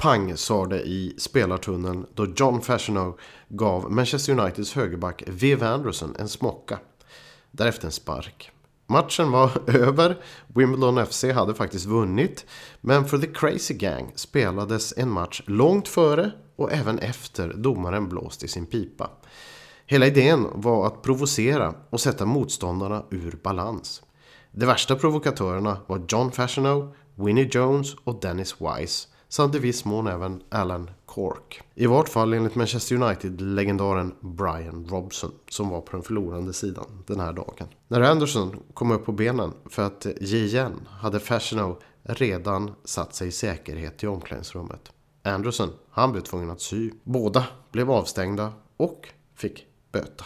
Pang sa det i spelartunneln då John Fashionow gav Manchester Uniteds högerback Viv Anderson en smocka. Därefter en spark. Matchen var över. Wimbledon FC hade faktiskt vunnit. Men för The Crazy Gang spelades en match långt före och även efter domaren blåst i sin pipa. Hela idén var att provocera och sätta motståndarna ur balans. De värsta provokatörerna var John Fashionow, Winnie Jones och Dennis Wise samt i viss mån även Alan Cork. I vart fall enligt Manchester United-legendaren Brian Robson som var på den förlorande sidan den här dagen. När Anderson kom upp på benen för att ge igen hade Fashionow redan satt sig i säkerhet i omklädningsrummet. Anderson, han blev tvungen att sy. Båda blev avstängda och fick böta.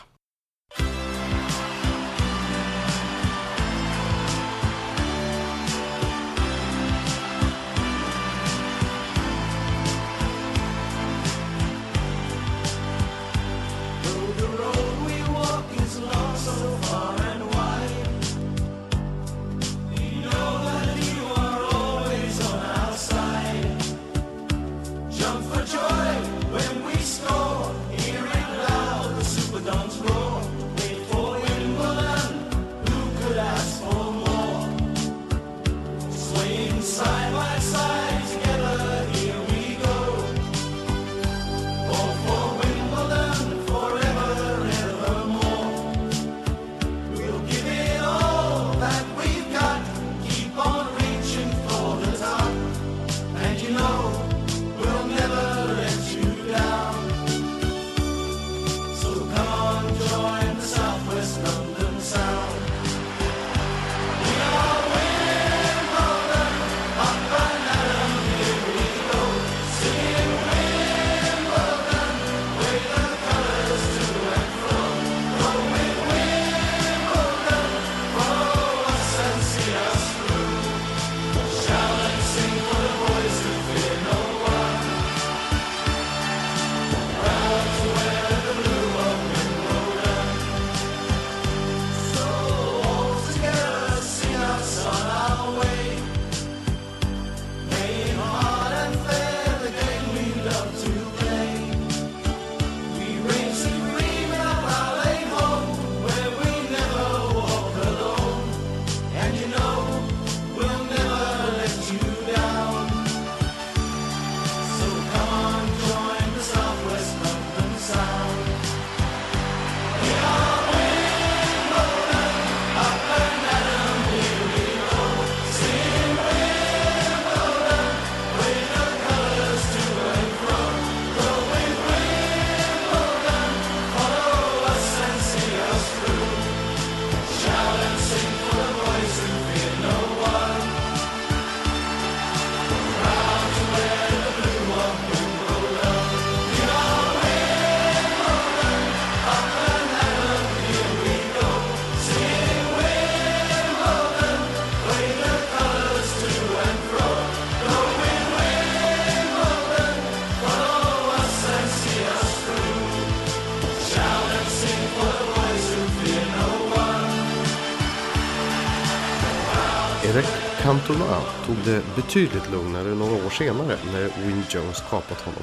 Cantona tog det betydligt lugnare några år senare när Win Jones kapat honom.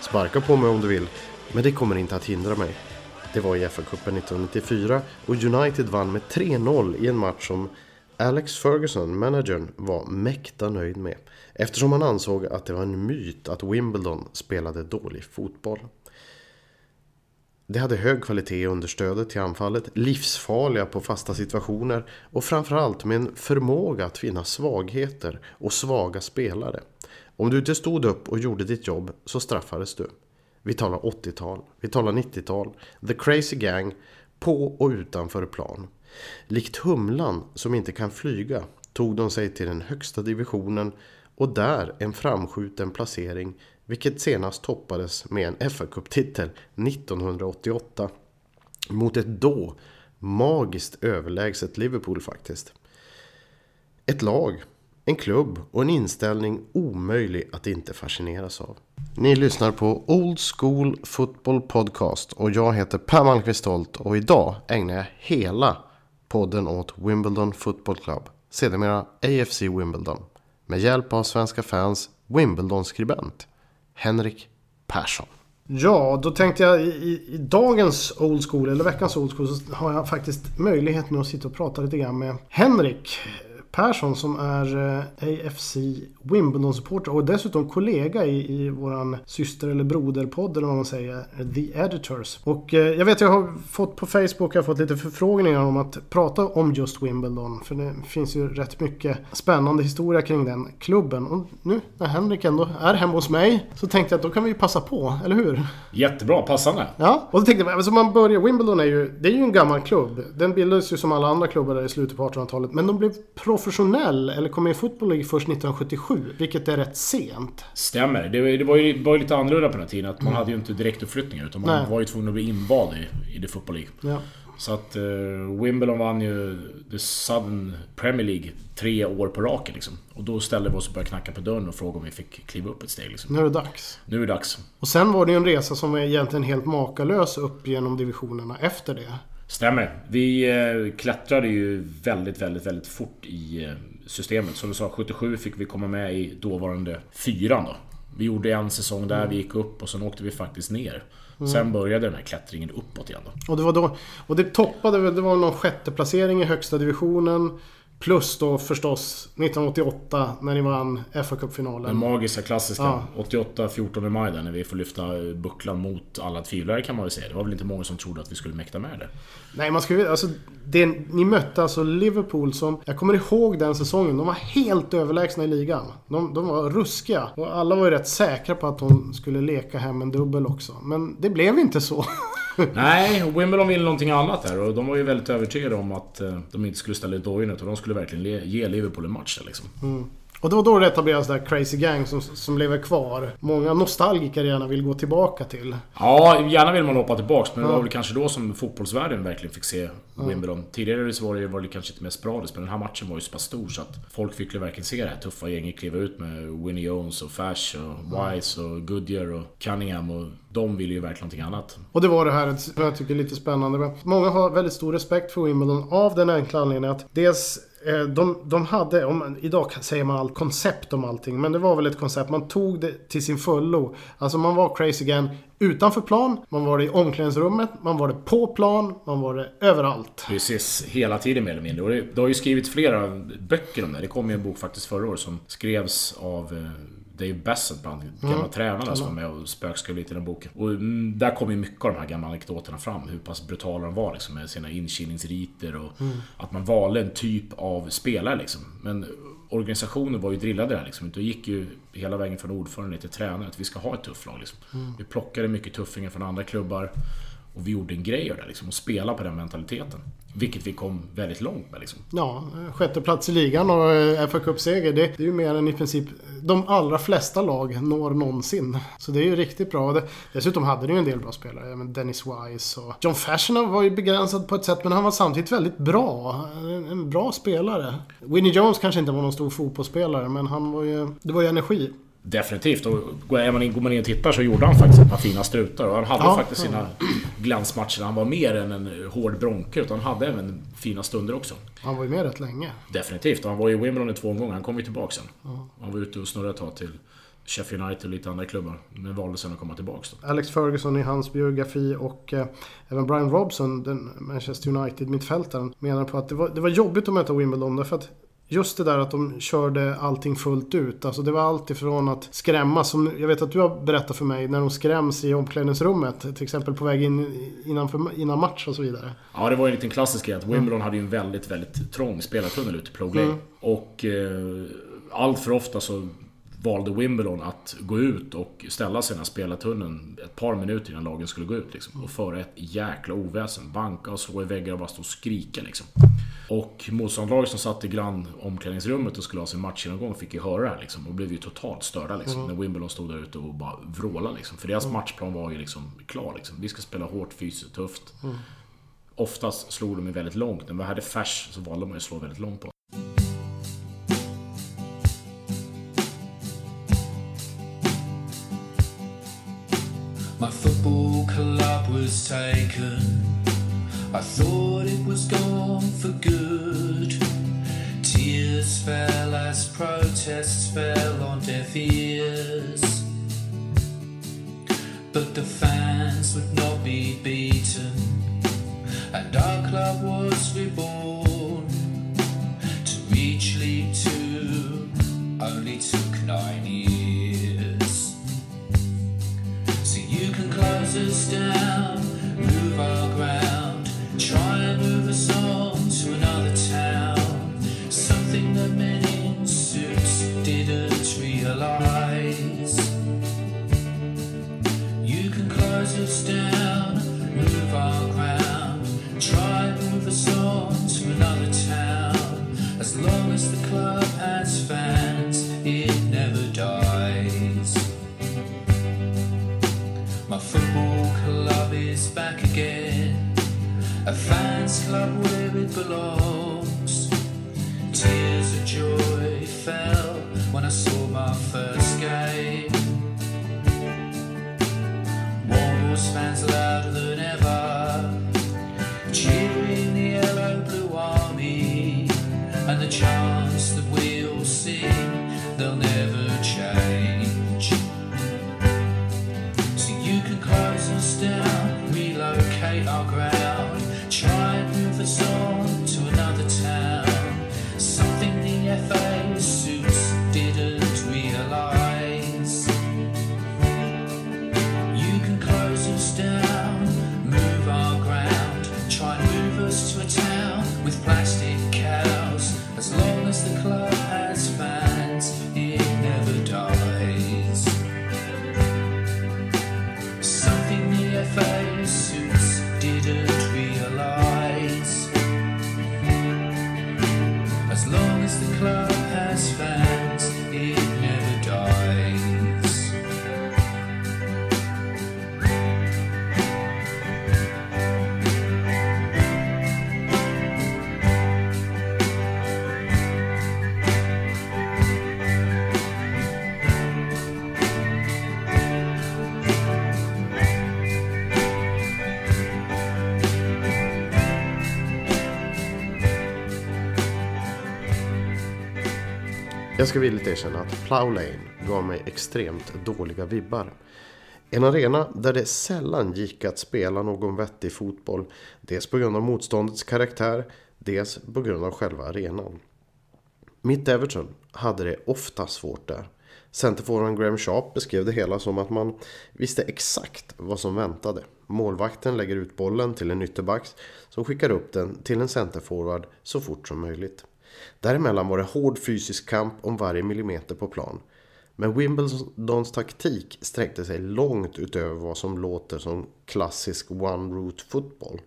Sparka på mig om du vill, men det kommer inte att hindra mig. Det var i FA-cupen 1994 och United vann med 3-0 i en match som Alex Ferguson, managern, var mäkta nöjd med. Eftersom han ansåg att det var en myt att Wimbledon spelade dålig fotboll. Det hade hög kvalitet i understödet till anfallet, livsfarliga på fasta situationer och framförallt med en förmåga att finna svagheter och svaga spelare. Om du inte stod upp och gjorde ditt jobb så straffades du. Vi talar 80-tal, vi talar 90-tal, The Crazy Gang, på och utanför plan. Likt humlan som inte kan flyga tog de sig till den högsta divisionen och där en framskjuten placering vilket senast toppades med en FA-cuptitel 1988 mot ett då magiskt överlägset Liverpool faktiskt. Ett lag, en klubb och en inställning omöjlig att inte fascineras av. Ni lyssnar på Old School Football Podcast och jag heter Per Malmqvist Stolt och idag ägnar jag hela podden åt Wimbledon Football Club, sedermera AFC Wimbledon, med hjälp av svenska fans Wimbledon-skribent Henrik Persson. Ja, då tänkte jag i, i, dagens Old School, eller veckans Old School, så har jag faktiskt möjlighet nu att sitta och prata lite grann med Henrik. Persson som är eh, AFC Wimbledon-supporter och dessutom kollega i, i våran syster eller broderpodd eller vad man säger, The Editors. Och eh, jag vet jag har fått på Facebook, jag har fått lite förfrågningar om att prata om just Wimbledon. För det finns ju rätt mycket spännande historia kring den klubben. Och nu när Henrik ändå är hemma hos mig så tänkte jag att då kan vi ju passa på, eller hur? Jättebra, passande. Ja, och då tänkte jag, alltså man börjar, Wimbledon är ju, det är ju en gammal klubb. Den bildades ju som alla andra klubbar där i slutet på 1800-talet. Men de blev professionell, eller kom med i Football League först 1977. Vilket är rätt sent. Stämmer. Det, det var, ju, var ju lite annorlunda på den här tiden. Att man mm. hade ju inte direktuppflyttningar utan man Nej. var ju tvungen att bli invald i, i The Football League. Ja. Så att uh, Wimbledon vann ju The Southern Premier League tre år på raken liksom. Och då ställde vi oss och började knacka på dörren och frågade om vi fick kliva upp ett steg. Liksom. Nu är det dags. Nu är det dags. Och sen var det ju en resa som var egentligen helt makalös upp genom divisionerna efter det. Stämmer. Vi eh, klättrade ju väldigt, väldigt, väldigt fort i eh, systemet. Som du sa, 77 fick vi komma med i dåvarande fyran då. Vi gjorde en säsong där, mm. vi gick upp och sen åkte vi faktiskt ner. Mm. Sen började den här klättringen uppåt igen då. Och det var då... Och det toppade det var någon sjätte placering i högsta divisionen. Plus då förstås 1988 när ni vann fa Cup-finalen. Den magiska klassiska. Ja. 88, 14 maj där när vi får lyfta bucklan mot alla tvivlare kan man väl säga. Det var väl inte många som trodde att vi skulle mäkta med det. Nej, man skulle alltså, det, Ni mötte alltså Liverpool som... Jag kommer ihåg den säsongen. De var helt överlägsna i ligan. De, de var ruskiga. Och alla var ju rätt säkra på att de skulle leka hem en dubbel också. Men det blev inte så. Nej, Wimbledon ville någonting annat där och de var ju väldigt övertygade om att eh, de inte skulle ställa ut dojorna utan de skulle verkligen ge Liverpool en match där liksom. Mm. Och det var då det etablerades det där Crazy Gang som, som lever kvar. Många nostalgiker gärna vill gå tillbaka till. Ja, gärna vill man hoppa tillbaka. Men ja. det var väl kanske då som fotbollsvärlden verkligen fick se Wimbledon. Ja. Tidigare så var det, var det kanske inte mer sporadiskt, men den här matchen var ju så pass stor så att folk fick ju verkligen se det här tuffa gänget kliva ut med Winnie Jones och Fash och Wise och Goodyear och Cunningham. Och de ville ju verkligen någonting annat. Och det var det här som jag tycker är lite spännande. Många har väldigt stor respekt för Wimbledon av den enkla anledningen att dels Eh, de, de hade, om, idag säger man allt koncept om allting, men det var väl ett koncept. Man tog det till sin fullo. Alltså man var crazy again utanför plan, man var det i omklädningsrummet, man var det på plan, man var det överallt. Precis, hela tiden mer eller mindre. Och det, det har ju skrivits flera böcker om det. Det kom ju en bok faktiskt förra året som skrevs av eh, eh, Dave Bassett bland gamla mm. tränarna som var med och spökskrev lite i den boken. Och mm, där kom ju mycket av de här gamla anekdoterna fram. Hur pass brutala de var liksom, med sina inkilningsriter och mm. att man valde en typ av spelare liksom. Men organisationen var ju drillade där liksom. Det gick ju hela vägen från ordförande till tränare att vi ska ha ett tufft lag liksom. Mm. Vi plockade mycket tuffingar från andra klubbar. Och vi gjorde en grej av det liksom, och spelade på den mentaliteten. Vilket vi kom väldigt långt med liksom. Ja, sjätte plats i ligan och eh, fa Cup-seger. Det, det, är ju mer än i princip de allra flesta lag når någonsin. Så det är ju riktigt bra. Dessutom hade ni ju en del bra spelare. Dennis Wise och John Fashionov var ju begränsad på ett sätt men han var samtidigt väldigt bra. En bra spelare. Winnie Jones kanske inte var någon stor fotbollsspelare men han var ju... Det var ju energi. Definitivt. Och går man, in, går man in och tittar så gjorde han faktiskt ett par fina strutar. Och han hade ja, faktiskt sina glansmatcher. Han var mer än en hård bronke. Utan han hade även fina stunder också. Han var ju med rätt länge. Definitivt. Och han var i Wimbledon i två omgångar. Han kom ju tillbaka sen. Ja. Han var ute och snurrade ett tag till Sheffield United och lite andra klubbar. Men valde sen att komma tillbaka. Då. Alex Ferguson i hans biografi och eh, även Brian Robson, den Manchester United-mittfältaren, menar på att det var, det var jobbigt att möta Wimbledon. Därför att Just det där att de körde allting fullt ut. Alltså det var allt ifrån att skrämmas. Som jag vet att du har berättat för mig när de skräms i omklädningsrummet. Till exempel på väg in innan, för, innan match och så vidare. Ja, det var ju en liten klassisk grej att Wimbledon mm. hade ju en väldigt, väldigt trång spelartunnel ute i Pro mm. Och eh, allt för ofta så valde Wimbledon att gå ut och ställa sig i den här spelartunneln ett par minuter innan lagen skulle gå ut. Liksom, och föra ett jäkla oväsen. Banka och slå i väggar och bara stå och skrika liksom. Och motståndarlaget som satt i grann omklädningsrummet och skulle ha sin matchgenomgång fick ju höra det här liksom. Och blev ju totalt störda liksom. Mm. När Wimbledon stod där ute och bara vrålade liksom. För deras mm. matchplan var ju liksom klar liksom. Vi ska spela hårt, fysiskt, tufft. Mm. Oftast slog de ju väldigt långt. När vi hade färs så valde man ju att slå väldigt långt på. My football club was taken. I thought it was gone for good. Tears fell as protests fell on deaf ears. But the fans would not be beaten, and our club was reborn. To reach League Two only took nine fans ska villigt erkänna att Plow Lane gav mig extremt dåliga vibbar. En arena där det sällan gick att spela någon vettig fotboll. Dels på grund av motståndets karaktär, dels på grund av själva arenan. Mitt Everton hade det ofta svårt där. Centerforwarden Graham Sharp beskrev det hela som att man visste exakt vad som väntade. Målvakten lägger ut bollen till en ytterback som skickar upp den till en centerforward så fort som möjligt. Däremellan var det hård fysisk kamp om varje millimeter på plan. Men Wimbledons taktik sträckte sig långt utöver vad som låter som klassisk one-route football.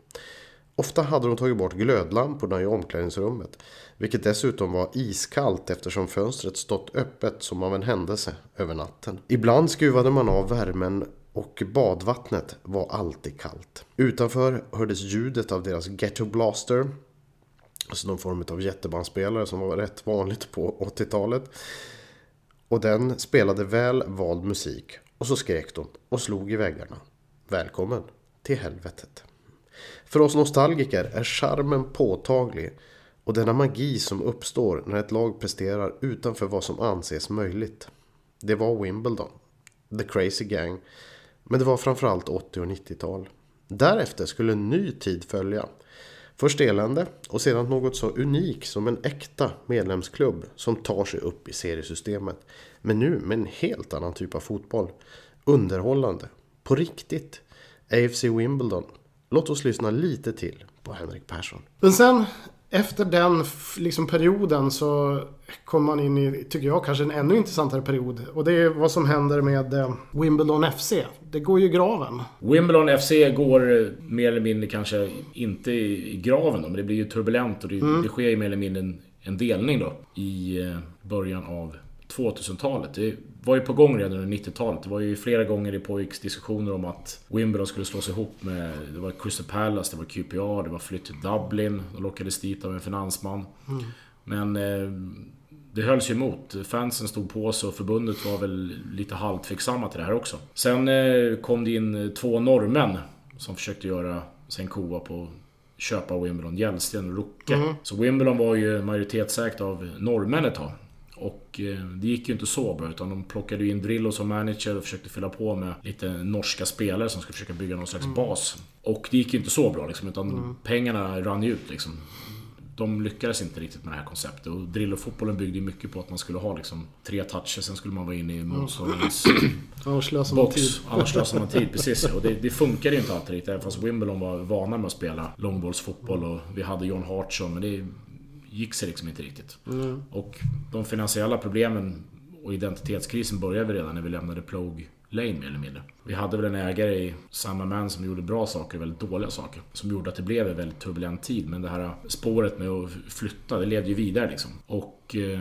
Ofta hade de tagit bort glödlamporna i omklädningsrummet, vilket dessutom var iskallt eftersom fönstret stått öppet som av en händelse över natten. Ibland skruvade man av värmen och badvattnet var alltid kallt. Utanför hördes ljudet av deras Ghetto Blaster, alltså någon form av jättebandspelare som var rätt vanligt på 80-talet. Och den spelade väl vald musik och så skrek de och slog i väggarna. Välkommen till helvetet. För oss nostalgiker är charmen påtaglig och denna magi som uppstår när ett lag presterar utanför vad som anses möjligt. Det var Wimbledon, The Crazy Gang, men det var framförallt 80 och 90-tal. Därefter skulle en ny tid följa. Först elände och sedan något så unikt som en äkta medlemsklubb som tar sig upp i seriesystemet. Men nu med en helt annan typ av fotboll. Underhållande. På riktigt. AFC Wimbledon. Låt oss lyssna lite till på Henrik Persson. Men sen efter den liksom perioden så kommer man in i, tycker jag, kanske en ännu intressantare period. Och det är vad som händer med eh, Wimbledon FC. Det går ju i graven. Wimbledon FC går eh, mer eller mindre kanske inte i graven då, men det blir ju turbulent och det, det sker ju mer eller mindre en, en delning då i eh, början av 2000-talet. Det var ju på gång redan under 90-talet. Det var ju flera gånger det pågick diskussioner om att Wimbledon skulle slås ihop med... Det var Crystal Palace, det var QPR, det var flytt till Dublin. De lockades dit av en finansman. Men eh, det hölls ju emot. Fansen stod på sig och förbundet var väl lite halvtveksamma till det här också. Sen eh, kom det in eh, två norrmän som försökte göra sig en koa på köpa Wimbledon. Gällsten och Rucke. Så Wimbledon var ju majoritetsägt av norrmän ett tag. Och eh, det gick ju inte så bra utan de plockade in Drillo som manager och försökte fylla på med lite norska spelare som skulle försöka bygga någon slags bas. Och det gick ju inte så bra liksom, utan pengarna rann ju ut liksom. De lyckades inte riktigt med det här konceptet och Drillo-fotbollen byggde ju mycket på att man skulle ha liksom tre toucher, sen skulle man vara inne i motståndarens slösar man tid. box. Annars slösar man tid, precis. Och det, det funkade ju inte alltid riktigt. Även fast Wimbledon var vana med att spela långbollsfotboll och vi hade John Hartson. Men det gick sig liksom inte riktigt. Och de finansiella problemen och identitetskrisen började redan när vi lämnade Plogue Lane mer eller mindre. Vi hade väl en ägare i samma man som gjorde bra saker och väldigt dåliga saker. Som gjorde att det blev en väldigt turbulent tid. Men det här spåret med att flytta, det levde ju vidare liksom. Och eh,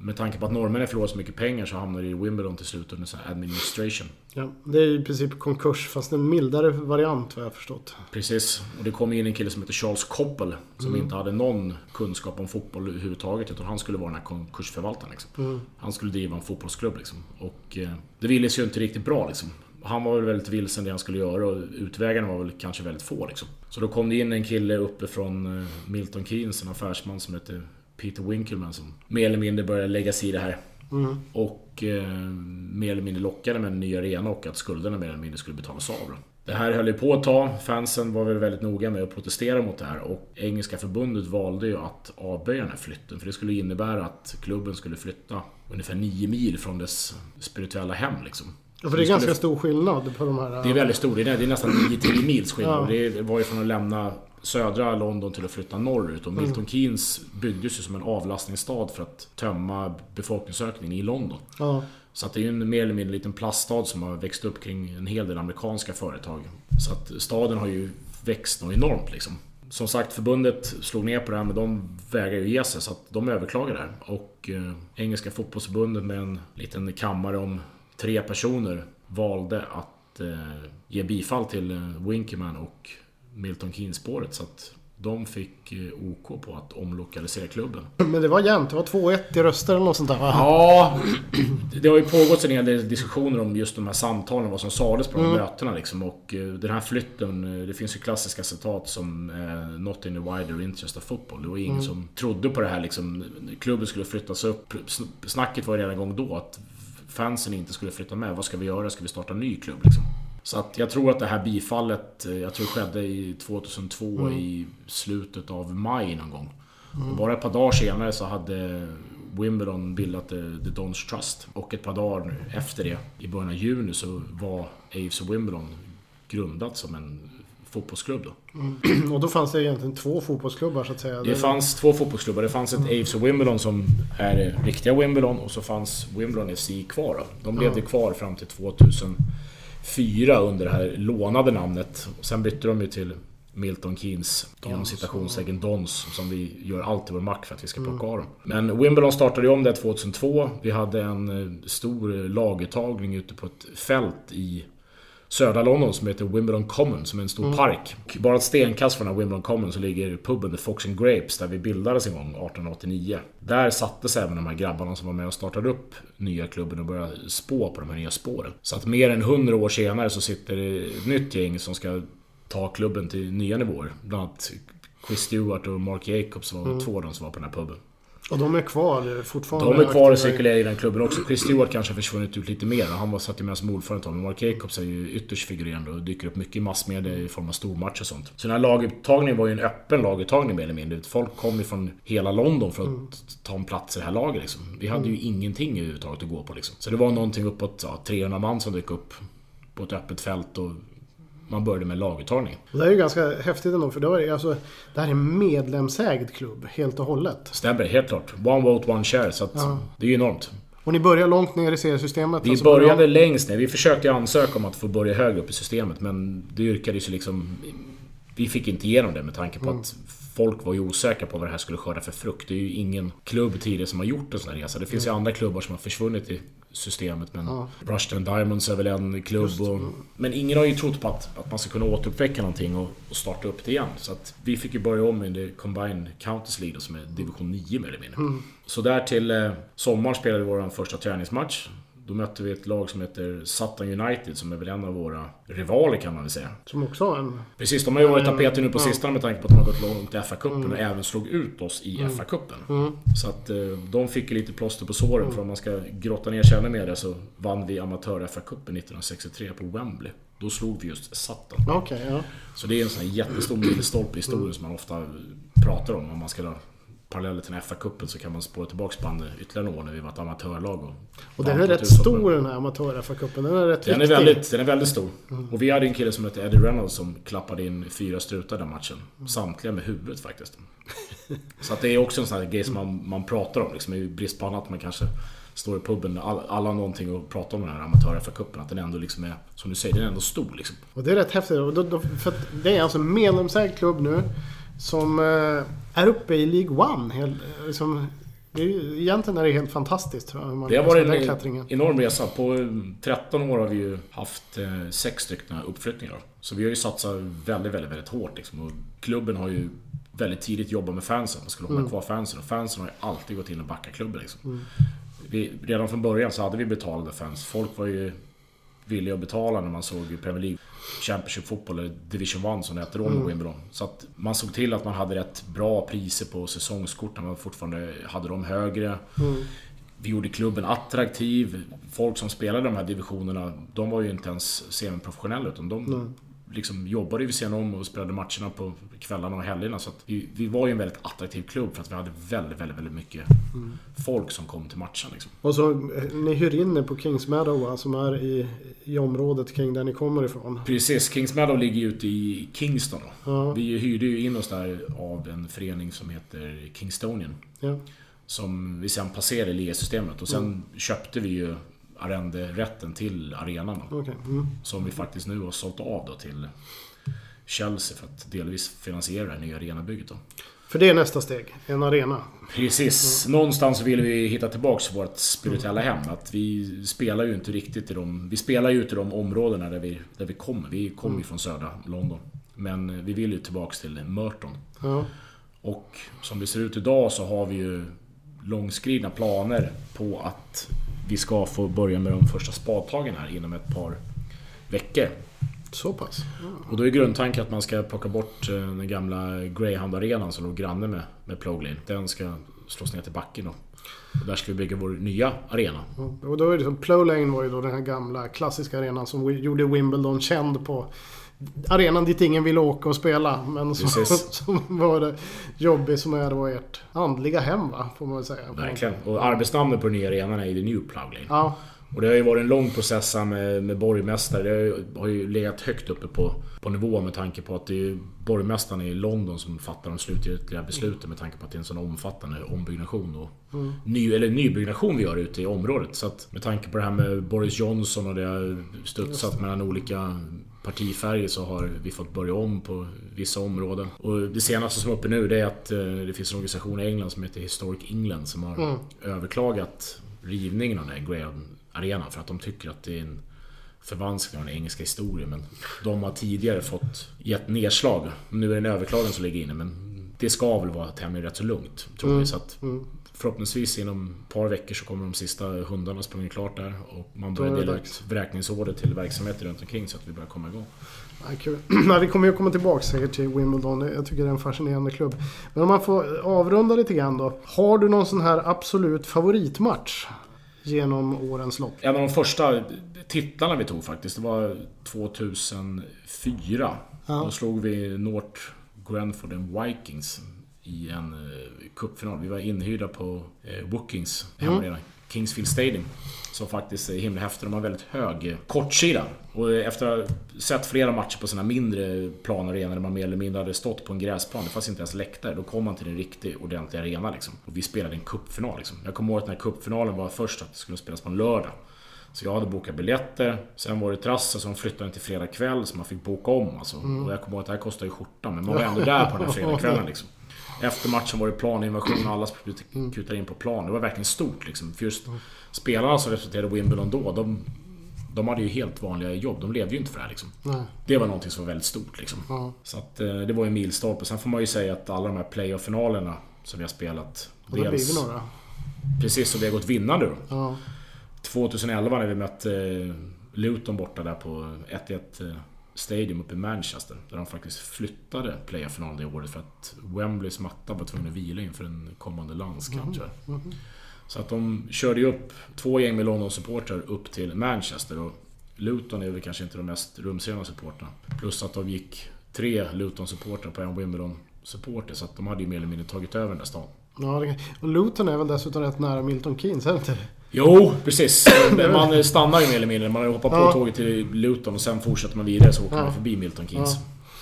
med tanke på att norrmännen förlorade så mycket pengar så hamnade det i Wimbledon till slut under så här administration. Ja, det är i princip konkurs fast en mildare variant vad jag förstått. Precis. Och det kom in en kille som heter Charles Koppel. Som inte hade någon kunskap om fotboll överhuvudtaget. Utan han skulle vara den här konkursförvaltaren. Liksom. Han skulle driva en fotbollsklubb liksom. Och eh, det ville sig ju inte riktigt bra liksom. Han var väl väldigt vilsen det han skulle göra och utvägarna var väl kanske väldigt få liksom. Så då kom det in en kille uppifrån eh, Milton Keynes, en affärsman som heter Peter Winkelman som mer eller mindre började lägga sig i det här. Och eh, mer eller mindre lockade med en ny arena och att skulderna mer eller mindre skulle betalas av. Då. Det här höll ju på ett tag. Fansen var väl väldigt noga med att protestera mot det här och Engelska förbundet valde ju att avböja den här flytten. För det skulle innebära att klubben skulle flytta ungefär 9 mil från dess spirituella hem liksom. Ja, för det är skulle- ganska stor skillnad på de här... Det är väldigt stort. Det är det är nästan 9-10 mils skillnad. Ja. Det var ju från att lämna södra London till att flytta norrut. Och Milton Keynes byggdes ju som en avlastningsstad för att tömma befolkningsökningen i London. Ja. Så att det är ju en mer eller mindre liten plaststad som har växt upp kring en hel del amerikanska företag. Så att staden har ju växt något enormt liksom. Som sagt, förbundet slog ner på det här men de vägrar ju ge sig så att de överklagar det här. Och eh, Engelska fotbollsförbundet med en liten kammare om tre personer valde att eh, ge bifall till eh, Winkerman och Milton Keynes-spåret. Så att de fick eh, OK på att omlokalisera klubben. Men det var jämnt. Det var 2-1 i röster eller något sånt där va? Ja, det har ju pågått en hel del diskussioner om just de här samtalen, vad som sades på de här mötena liksom. Och den här flytten, det finns ju klassiska citat som “Not in the wider interest of football”. Det var ingen som trodde på det här liksom. Klubben skulle flyttas upp. Sn- Snacket var ju redan igång då att fansen inte skulle flytta med. Vad ska vi göra? Ska vi starta en ny klubb liksom? Så att jag tror att det här bifallet, eh, jag tror skedde i 2002 i slutet av maj någon gång. Och bara ett par dagar senare så hade Wimbledon bildat The, The Dons Trust. Och ett par dagar efter det, i början av juni, så var AFC Wimbledon grundat som en fotbollsklubb. Då. Och då fanns det egentligen två fotbollsklubbar så att säga. Det fanns två fotbollsklubbar. Det fanns ett AFC Wimbledon som är riktiga Wimbledon och så fanns Wimbledon FC kvar. Då. De levde kvar fram till 2004 under det här lånade namnet. Och sen bytte de ju till Milton Keynes, inom citationstecken Dons, som vi gör allt i vår makt för att vi ska plocka av dem. Men Wimbledon startade ju om det 2002. Vi hade en eh, stor laguttagning ute på ett fält i södra London som heter Wimbledon Common, som är en stor park. Och bara ett stenkast från den här Wimbledon Common så ligger puben The Fox and Grapes, där vi bildades en gång 1889. Där sattes även de här grabbarna som var med och startade upp nya klubben och började spå på de här nya spåren. Så att mer än 100 år senare så sitter det ett nytt gäng som ska ta klubben till nya nivåer. Bland annat Chris Stewart och Mark Jacobs var två av de som var på den här puben. Och de är kvar fortfarande. De är kvar och cirkulerar i den klubben också. Chris Stewart kanske har försvunnit ut lite mer. Han var satt med som ordförande Men Mark Jacobs är ju ytterst figurerande och dyker upp mycket i massmedia i form av stormatcher och sånt. Så den här laguttagningen var ju en öppen laguttagning mer eller mindre. Folk kom ju från hela London för att ta en plats i det här laget liksom. Vi hade ju ingenting överhuvudtaget att gå på liksom. Så det var någonting uppåt ja, 300 man som dök upp på ett öppet fält och man började med laguttagning. Det här är ju ganska häftigt ändå för det, var, alltså, det här är en medlemsägd klubb helt och hållet. Stämmer, helt klart. One vote, one share. Så att det är ju enormt. Och ni börjar långt ner i seriesystemet. Vi alltså, började längst ner. Vi försökte ansöka om att få börja högre upp i systemet men det yrkades ju liksom... Vi fick inte igenom det med tanke på att folk var ju osäkra på vad det här skulle skörda för frukt. Det är ju ingen klubb tidigare som har gjort en sån här resa. Det finns ju andra klubbar som har försvunnit i systemet men Rushden Diamonds är väl en klubb. Och, men ingen har ju trott på att, att man ska kunna återuppväcka någonting och, och starta upp det igen. Så att vi fick ju börja om i det Combined Counters League som är division 9 mer eller mindre. Så där till eh, sommaren spelade vi vår första träningsmatch. Då mötte vi ett lag som heter Sutton United som är väl en av våra rivaler kan man väl säga. Som också har en... Precis, de har ju varit tapeten nu på Ja. sistone med tanke på att de har gått långt i FA-cupen och även slog ut oss i FA-cupen. Mm. Så att eh, de fick ju lite plåster på såren för om man ska grotta ner sig ännu mer det så vann vi amatör-FA-cupen 1963 på Wembley. Då slog vi just Sutton. Okej, ja. Så det är en sån här jättestor milstolpe i historien som man ofta pratar om. Om man ska paralleller till den här FA-cupen så kan man spåra tillbaks bandet ytterligare några år när vi var ett amatörlag. Och, Och den är rätt stor den här amatör-FA-cupen. Den är rätt Den är, väldigt, den är väldigt stor. Och vi hade en kille som hette Eddie Reynolds som klappade in fyra strutar den matchen. Samtliga med huvudet faktiskt. Så att det är också en sån här grej som man, man pratar om. Liksom, I brist på annat man kanske står i puben. All, alla har någonting att prata om den här amatör FA-cupen. Att den ändå liksom är, som du säger, den är ändå stor liksom. Och det är rätt häftigt. Och då, då, för det är alltså en medlemsägd klubb nu. Som eh, är uppe i League One. Helt, eh, liksom, det är, ju- egentligen är det helt fantastiskt man Det har varit en klättringen. enorm resa. På eh, 13 år har vi ju haft eh, sex stycken uppflyttningar. Så vi har ju satsat väldigt, väldigt, väldigt hårt. Liksom. Och klubben har ju väldigt tidigt jobbat med fansen. Man skulle hålla kvar fansen. Och fansen har ju alltid gått in och backat klubben. Liksom. Vi, redan från början så hade vi betalande fans. Folk var ju villiga att betala när man såg Premier League, Championship Football eller Division 1 som det hette då med Wimbledon. Så att man såg till att man hade rätt bra priser på säsongskort när man fortfarande hade dem högre. Vi gjorde klubben attraktiv. Folk som spelade de här divisionerna, de var ju inte ens semiprofessionella utan de liksom jobbade vid sidan om och spelade matcherna på kvällarna och helgerna. Så vi, vi var ju en väldigt attraktiv klubb för att vi hade väldigt, väldigt, väldigt mycket folk som kom till matchen. Liksom. Och så eh, ni hyr in er på Kings Meadow som är i, i området kring där ni kommer ifrån. Precis, Kings Meadow ligger ju ute i Kingston. Ja. Vi hyrde ju in oss där av en förening som heter Kingstonian. Ja. Som vi sen passerade i ligasystemet och sen köpte vi ju arrenderätten till arenan. Okej. Mm. Som vi faktiskt nu har sålt av då till Chelsea för att delvis finansiera det nya arenabygget då. För det är nästa steg. En arena. Precis. Någonstans vill vi hitta tillbaks vårt spirituella hem. Att vi spelar ju inte riktigt i de... Vi spelar ju inte i de områdena där vi, där vi kommer. Vi kommer ju från södra London. Men vi vill ju tillbaks till Merton. Ja. Och som det ser ut idag så har vi ju långskridna planer på att vi ska få börja med de första spadtagen här inom ett par veckor. Så pass. Ja. Och då är grundtanken att man ska plocka bort eh, den gamla Greyhound-arenan som låg granne med, med Plough Lane. Den ska slås ner till backen då. Och där ska vi bygga vår nya arena. Och då är det som Plough Lane var ju då den här gamla klassiska arenan som gjorde Wimbledon känd på arenan dit ingen ville åka och spela. Men som, som var det jobbig som är då ert andliga hem va? Får man väl säga. Verkligen. Och arbetsnamnet på den nya arenan är ju The New Plough Lane. Ja. Och det har ju varit en lång process här med, med borgmästare. Det har ju, har ju legat högt uppe på, på nivå med tanke på att det är ju borgmästaren i London som fattar de slutgiltiga besluten med tanke på att det är en sån omfattande ombyggnation och ny, eller nybyggnation vi gör ute i området. Så att med tanke på det här med Boris Johnson och det har studsat mellan olika partifärger så har vi fått börja om på vissa områden. Och det senaste som är uppe nu det är att eh, det finns en organisation i England som heter Historic England som har överklagat rivningen av den här Graham arenan för att de tycker att det är en förvanskning av den engelska historien. Men de har tidigare fått gett nedslag. Nu är det en överklagan som ligger inne men det ska väl vara tämligen rätt så lugnt. Tror vi. Så att förhoppningsvis inom ett par veckor så kommer de sista hundarna sprungit klart där och man börjar dela ut vräkningsorder till verksamheter runt omkring så att vi börjar komma igång. Ja, kul. Nej, vi kommer ju komma tillbaka säkert till Wimbledon. Jag tycker det är en fascinerande klubb. Men om man får avrunda lite grann då. Har du någon sån här absolut favoritmatch? Genom årens lopp? En av de första titlarna vi tog faktiskt, det var 2004. Ja. Då slog vi North Grenford and Vikings i en eh, cupfinal. Vi var inhyrda på eh, Wookings hemmaarena, Kingsfield Stadium. Som faktiskt är himla häftig. De har väldigt hög eh, kortsida. Och eh, efter att ha sett flera matcher på sina mindre planarenor där man mer eller mindre hade stått på en gräsplan, det fanns inte ens läktare. Då kom man till en riktig ordentlig arena liksom. Och vi spelade en cupfinal liksom. Jag kommer ihåg att den här cupfinalen var först att det skulle spelas på en lördag. Så jag hade bokat biljetter. Sen var det trassel så de flyttade den till fredag kväll så man fick boka om alltså. Och jag kommer ihåg att det här kostade ju skjortan men man var ändå där på den här fredagskvällen liksom. Efter matchen var det planinvasion och alla kutade in på plan. Det var verkligen stort liksom. För just spelarna som representerade Wimbledon då, de, de hade ju helt vanliga jobb. De levde ju inte för det här liksom. Det var någonting som var väldigt stort liksom. Ja. Så att eh, det var ju en milstolpe. Sen får man ju säga att alla de här playoff-finalerna som vi har spelat. Och har blivit några. Precis, och vi har gått vinnande då. Ja. 2011 när vi mötte eh, Luton borta där på 1-1 eh, Stadium uppe i Manchester. Där de faktiskt flyttade playoff-finalen det året för att Wembleys matta var tvungen att vila inför en kommande landskamp jag. Så att de körde ju upp två gäng med London-supportrar upp till Manchester. Och Luton är väl kanske inte de mest rumsrena supportrarna. Plus att de gick tre Luton-supportrar på en Wimbledon-supporter. Så att de hade ju mer eller mindre tagit över den där stan. Ja, och Luton är väl dessutom rätt nära Milton Keynes, är det inte det? Jo, precis. Man stannar ju mer eller mindre. Man hoppar på Ja. tåget till Luton och sen fortsätter man vidare så åker Ja. man förbi Milton Keynes.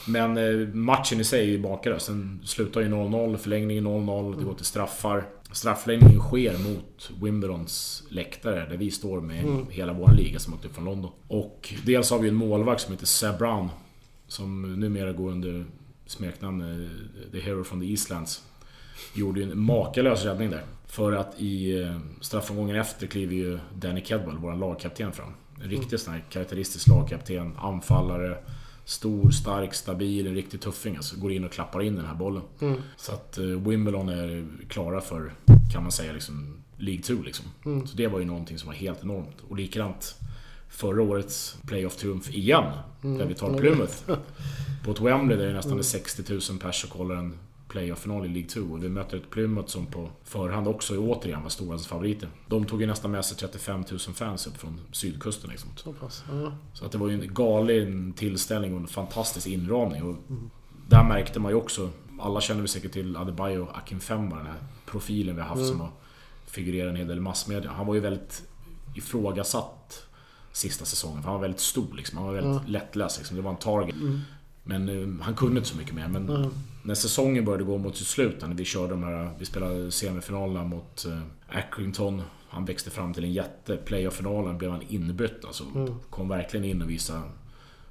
Men eh, matchen i sig är ju bakare. Sen slutar ju 0-0, förlängningen 0-0, det går till straffar. Straffläggningen sker mot Wimbledons läktare där vi står med hela vår liga som åkte upp från London. Och dels har vi en målvakt som heter Seb Brown. Som numera går under smeknamn eh, The Hero from the Eastlands. Gjorde ju en makalös räddning där. För att i eh, straffomgången efter kliver ju Danny Kedwell, vår lagkapten fram. En riktigt sån här karaktäristisk lagkapten, anfallare. Stor, stark, stabil, en riktig tuffing. Alltså går in och klappar in den här bollen. Så att eh, Wimbledon är klara för, kan man säga, liksom League 2 liksom. Så det var ju någonting som var helt enormt. Och likadant förra årets playoff-triumf igen. Där vi tar Plymouth. På ett Wembley där det nästan är 60 000 pers och kollar en playoff-final i League 2. Och vi möter ett Plymouth som på förhand också återigen var storans favoriter. De tog ju nästan med sig 35 000 fans upp från sydkusten liksom. Så pass. Ja. Så att det var ju en galen tillställning och en fantastisk inramning. Och där märkte man ju också, alla känner vi säkert till Adebayo Akinfemba, den här profilen vi har haft som har figurerat en hel del i massmedia. Han var ju väldigt ifrågasatt sista säsongen. För han var väldigt stor liksom. Han var väldigt lättläst liksom. Det var en target. Men eh, han kunde inte så mycket mer. Men när säsongen började gå mot sitt slut, när vi körde de här... Vi spelade semifinalerna mot eh, Accrington. Han växte fram till en jätte. Playoff-finalen blev han inbytt alltså. Kom verkligen in och visade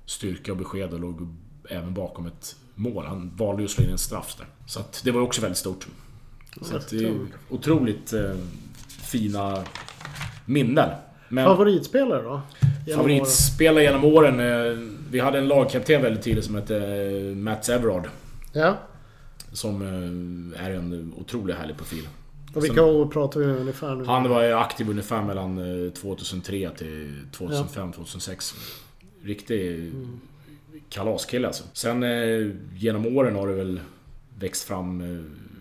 styrka och besked och låg även bakom ett mål. Han valde ju att slå in en straff där. Så att det var också väldigt stort. Så att det är otroligt eh, fina minnen. Men Favoritspelare då? Genom favoritspelare genom åren. Eh, vi hade en lagkapten väldigt tidigt som hette eh, Mats Everard. Ja. Som eh, är en otroligt härlig profil. Och vilka år pratar vi ungefär? Nu? Han var aktiv ungefär mellan eh, 2003 till 2005-2006. Riktig kalaskille alltså. Sen genom åren har det väl växt fram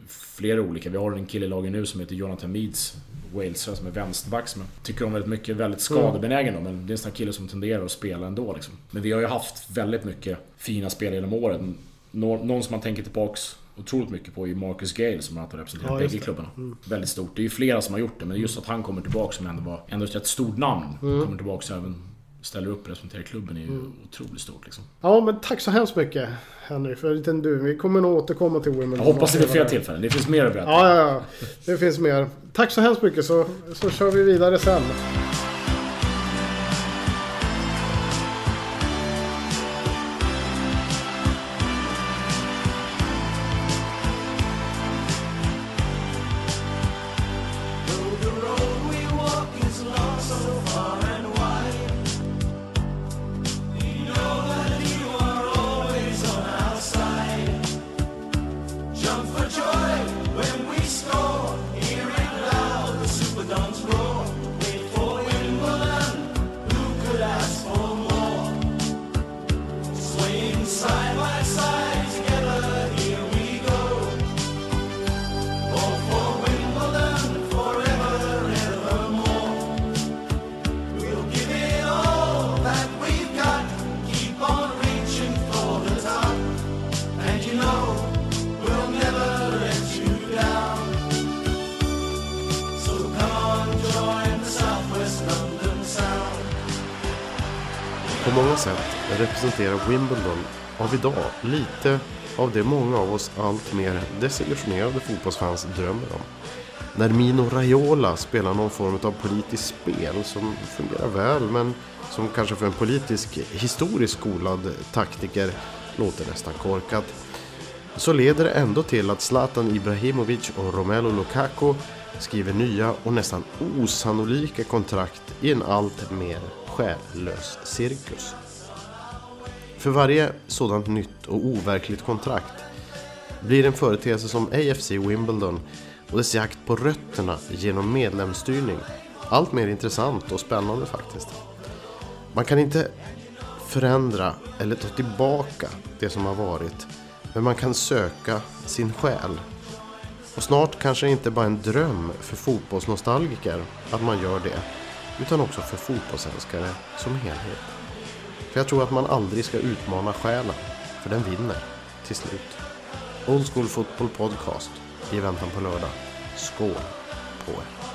flera olika. Vi har en kille i laget nu som heter Jonathan Meads. Walesare som är vänsterback som jag tycker om väldigt mycket. Väldigt skadebenägen då, men det är en sån här kille som tenderar att spela ändå liksom. Men vi har ju haft väldigt mycket fina spel genom åren. Nå- Någon som man tänker tillbaks otroligt mycket på är Marcus Gale som har representerat Ja, bägge klubbarna. Väldigt stort. Det är ju flera som har gjort det, men just att han kommer tillbaka som ändå var ändå ett rätt stort namn. Kommer tillbaka även ställer upp och representerar klubben är ju otroligt stort liksom. Ja, men tack så hemskt mycket Henry för en liten du. Vi kommer nog återkomma till Wimbledon. Jag hoppas det blir fler tillfällen. Det finns mer att berätta. Ja, ja, ja. Det finns mer. Tack så hemskt mycket så, så kör vi vidare sen. presenterar Wimbledon av idag lite av det många av oss allt mer desillusionerade fotbollsfans drömmer om. När Mino Raiola spelar någon form av politiskt spel som fungerar väl men som kanske för en politisk historiskt skolad taktiker låter nästan korkat. Så leder det ändå till att Zlatan Ibrahimovic och Romelu Lukaku skriver nya och nästan osannolika kontrakt i en allt mer själlös cirkus. För varje sådant nytt och overkligt kontrakt blir en företeelse som AFC Wimbledon och dess jakt på rötterna genom medlemsstyrning allt mer intressant och spännande faktiskt. Man kan inte förändra eller ta tillbaka det som har varit. Men man kan söka sin själ. Och snart kanske det inte bara är en dröm för fotbollsnostalgiker att man gör det. Utan också för fotbollsälskare som helhet. För jag tror att man aldrig ska utmana själen. För den vinner till slut. Old School Football Podcast i väntan på lördag. Skål på er!